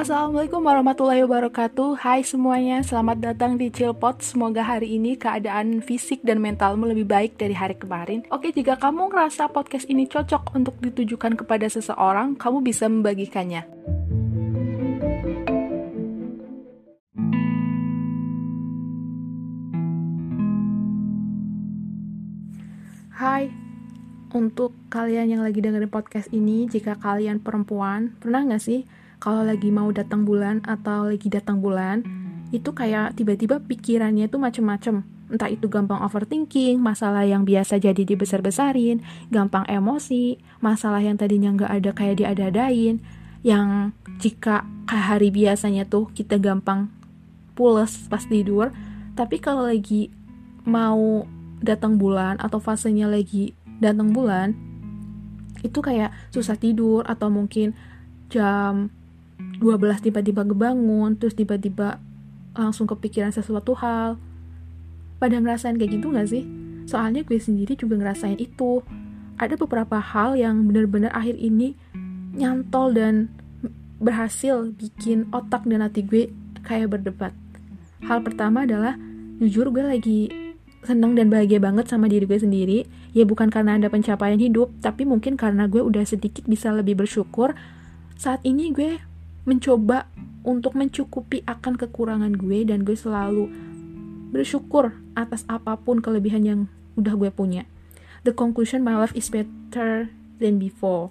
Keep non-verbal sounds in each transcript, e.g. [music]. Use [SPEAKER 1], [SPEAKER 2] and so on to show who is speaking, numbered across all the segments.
[SPEAKER 1] Assalamualaikum warahmatullahi wabarakatuh. Hai semuanya, selamat datang di Chillpot. Semoga hari ini keadaan fisik dan mentalmu lebih baik dari hari kemarin. Oke, jika kamu ngerasa podcast ini cocok untuk ditujukan kepada seseorang Kamu bisa membagikannya. Hai, untuk kalian yang lagi dengerin podcast ini, jika kalian perempuan, pernah nggak sih kalau lagi mau datang bulan atau lagi datang bulan itu kayak tiba-tiba pikirannya itu macem-macem. Entah itu gampang overthinking, masalah yang biasa jadi dibesar-besarin, gampang emosi, masalah yang tadinya nggak ada kayak diada-adain, yang jika hari biasanya tuh kita gampang pules pas tidur, tapi kalau lagi mau datang bulan atau fasenya lagi datang bulan, itu kayak susah tidur atau mungkin jam 12 tiba-tiba kebangun terus tiba-tiba langsung kepikiran sesuatu hal. Pada ngerasain kayak gitu gak sih? Soalnya gue sendiri juga ngerasain itu. Ada beberapa hal yang bener-bener akhir ini nyantol dan berhasil bikin otak dan hati gue kayak berdebat. Hal pertama adalah jujur gue lagi seneng dan bahagia banget sama diri gue sendiri. Ya bukan karena ada pencapaian hidup tapi mungkin karena gue udah sedikit bisa lebih bersyukur. Saat ini gue mencoba untuk mencukupi akan kekurangan gue dan gue selalu bersyukur atas apa pun kelebihan yang udah gue punya. The conclusion my life is better than before.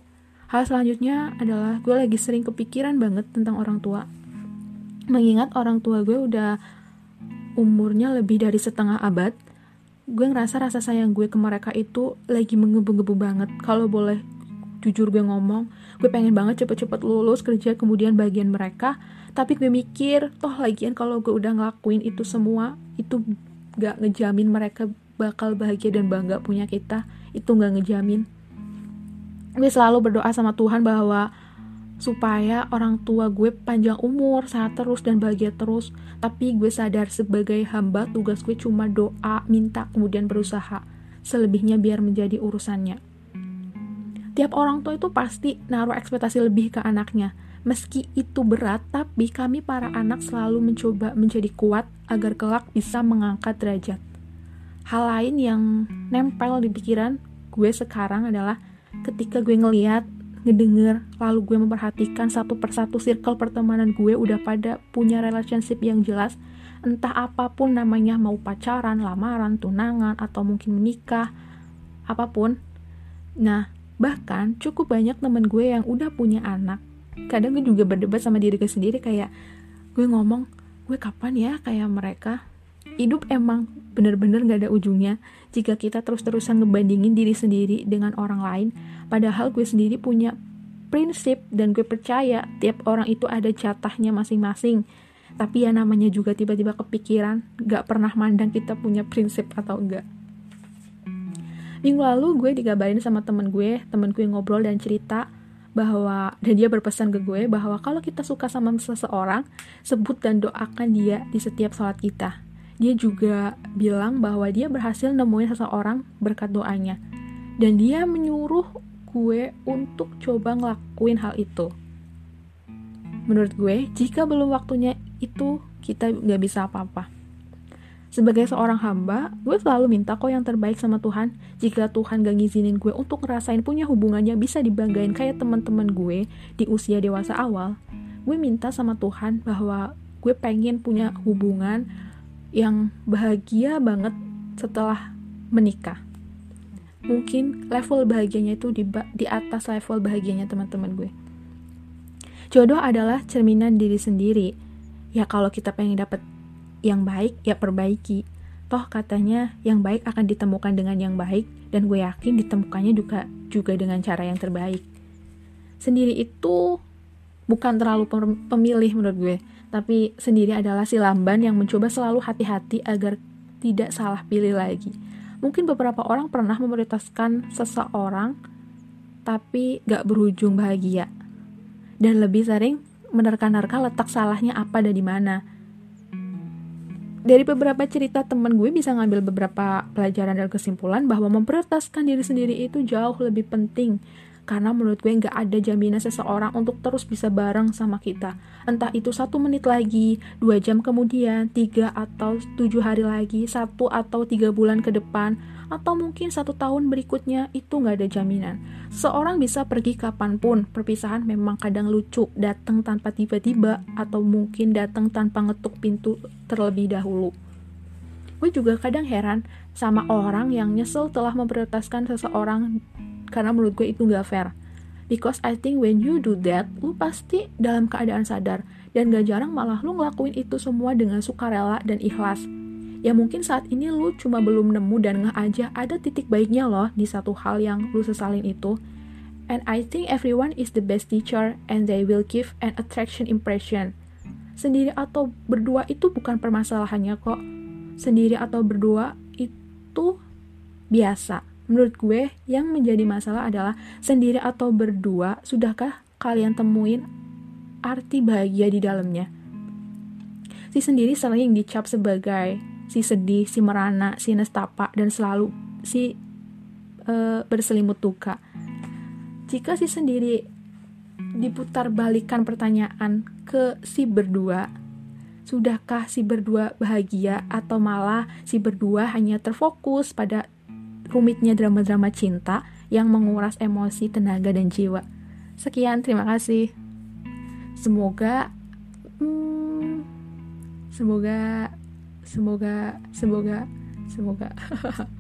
[SPEAKER 1] Hal selanjutnya adalah gue lagi sering kepikiran banget tentang orang tua. Mengingat orang tua gue udah umurnya lebih dari setengah abad, gue ngerasa rasa sayang gue ke mereka itu lagi menggebu-gebu banget. Kalau boleh jujur gue ngomong gue pengen banget cepet-cepet lulus kerja kemudian bagian mereka. Tapi gue mikir toh lagian kalau gue udah ngelakuin itu semua itu gak ngejamin mereka bakal bahagia dan bangga punya kita. Itu gak ngejamin. Gue selalu berdoa sama Tuhan bahwa supaya orang tua gue panjang umur, sehat terus dan bahagia terus. Tapi gue sadar sebagai hamba tugas gue cuma doa, minta, kemudian berusaha. Selebihnya biar menjadi urusannya tiap orang tua itu pasti naruh ekspektasi lebih ke anaknya. Meski itu berat, tapi kami para anak selalu mencoba menjadi kuat agar kelak bisa mengangkat derajat. Hal lain yang nempel di pikiran gue sekarang adalah ketika gue ngeliat, ngedenger, lalu gue memperhatikan satu persatu circle pertemanan gue udah pada punya relationship yang jelas, entah apa pun namanya mau pacaran, lamaran, tunangan, atau mungkin menikah, apa pun. Nah, Bahkan cukup banyak temen gue yang udah punya anak. Kadang gue juga berdebat sama diri gue sendiri kayak gue ngomong, gue kapan ya kayak mereka? Hidup emang bener-bener gak ada ujungnya jika kita terus-terusan ngebandingin diri sendiri dengan orang lain. Padahal gue sendiri punya prinsip dan gue percaya tiap orang itu ada jatahnya masing-masing. Tapi ya namanya juga tiba-tiba kepikiran, gak pernah mandang kita punya prinsip atau enggak minggu lalu gue dikabarin sama temen gue temen gue ngobrol dan cerita bahwa dan dia berpesan ke gue bahwa kalau kita suka sama seseorang sebut dan doakan dia di setiap sholat kita. Dia juga bilang bahwa dia berhasil nemuin seseorang berkat doanya. Dan dia menyuruh gue untuk coba ngelakuin hal itu. Menurut gue jika belum waktunya itu kita nggak bisa apa-apa sebagai seorang hamba, gue selalu minta kok yang terbaik sama Tuhan. Jika Tuhan gak ngizinin gue untuk ngerasain punya hubungannya bisa dibanggain kayak teman-teman gue di usia dewasa awal, gue minta sama Tuhan bahwa gue pengen punya hubungan yang bahagia banget setelah menikah. Mungkin level bahagianya itu di, di atas level bahagianya teman-teman gue. Jodoh adalah cerminan diri sendiri. Ya kalau kita pengen dapet yang baik ya perbaiki. Toh katanya yang baik akan ditemukan dengan yang baik dan gue yakin ditemukannya juga juga dengan cara yang terbaik. Sendiri itu bukan terlalu pemilih menurut gue, tapi sendiri adalah si lamban yang mencoba selalu hati-hati agar tidak salah pilih lagi. Mungkin beberapa orang pernah memprioritaskan seseorang tapi gak berujung bahagia. Dan lebih sering menerka-nerka letak salahnya apa dan di mana dari beberapa cerita teman gue bisa ngambil beberapa pelajaran dan kesimpulan bahwa memprioritaskan diri sendiri itu jauh lebih penting Karena menurut gue nggak ada jaminan seseorang untuk terus bisa bareng sama kita. Entah itu satu menit lagi, dua jam kemudian, tiga atau tujuh hari lagi, satu atau tiga bulan ke depan, atau mungkin satu tahun berikutnya itu nggak ada jaminan. Seorang bisa pergi kapan pun, perpisahan memang kadang lucu, datang tanpa tiba-tiba, atau mungkin datang tanpa ngetuk pintu terlebih dahulu. Gue juga kadang heran sama orang yang nyesel telah memprioritaskan seseorang karena menurut gue itu gak fair. Because I think when you do that, lu pasti dalam keadaan sadar, dan gak jarang malah lu ngelakuin itu semua dengan sukarela dan ikhlas ya mungkin saat ini lu cuma belum nemu dan nggak aja ada titik baiknya loh di satu hal yang lu sesalin itu. And I think everyone is the best teacher and they will give an attraction impression. Sendiri atau berdua itu bukan permasalahannya kok. Sendiri atau berdua itu biasa. Menurut gue yang menjadi masalah adalah sendiri atau berdua sudahkah kalian temuin arti bahagia di dalamnya? Si sendiri sering dicap sebagai si sedih, si merana, si nestapa, dan selalu si uh, berselimut duka. Jika si sendiri diputar balikan pertanyaan ke si berdua, sudahkah si berdua bahagia atau malah si berdua hanya terfokus pada rumitnya drama-drama cinta yang menguras emosi, tenaga, dan jiwa. Sekian, terima kasih. Semoga, hmm, semoga Semoga, semoga, semoga. [laughs]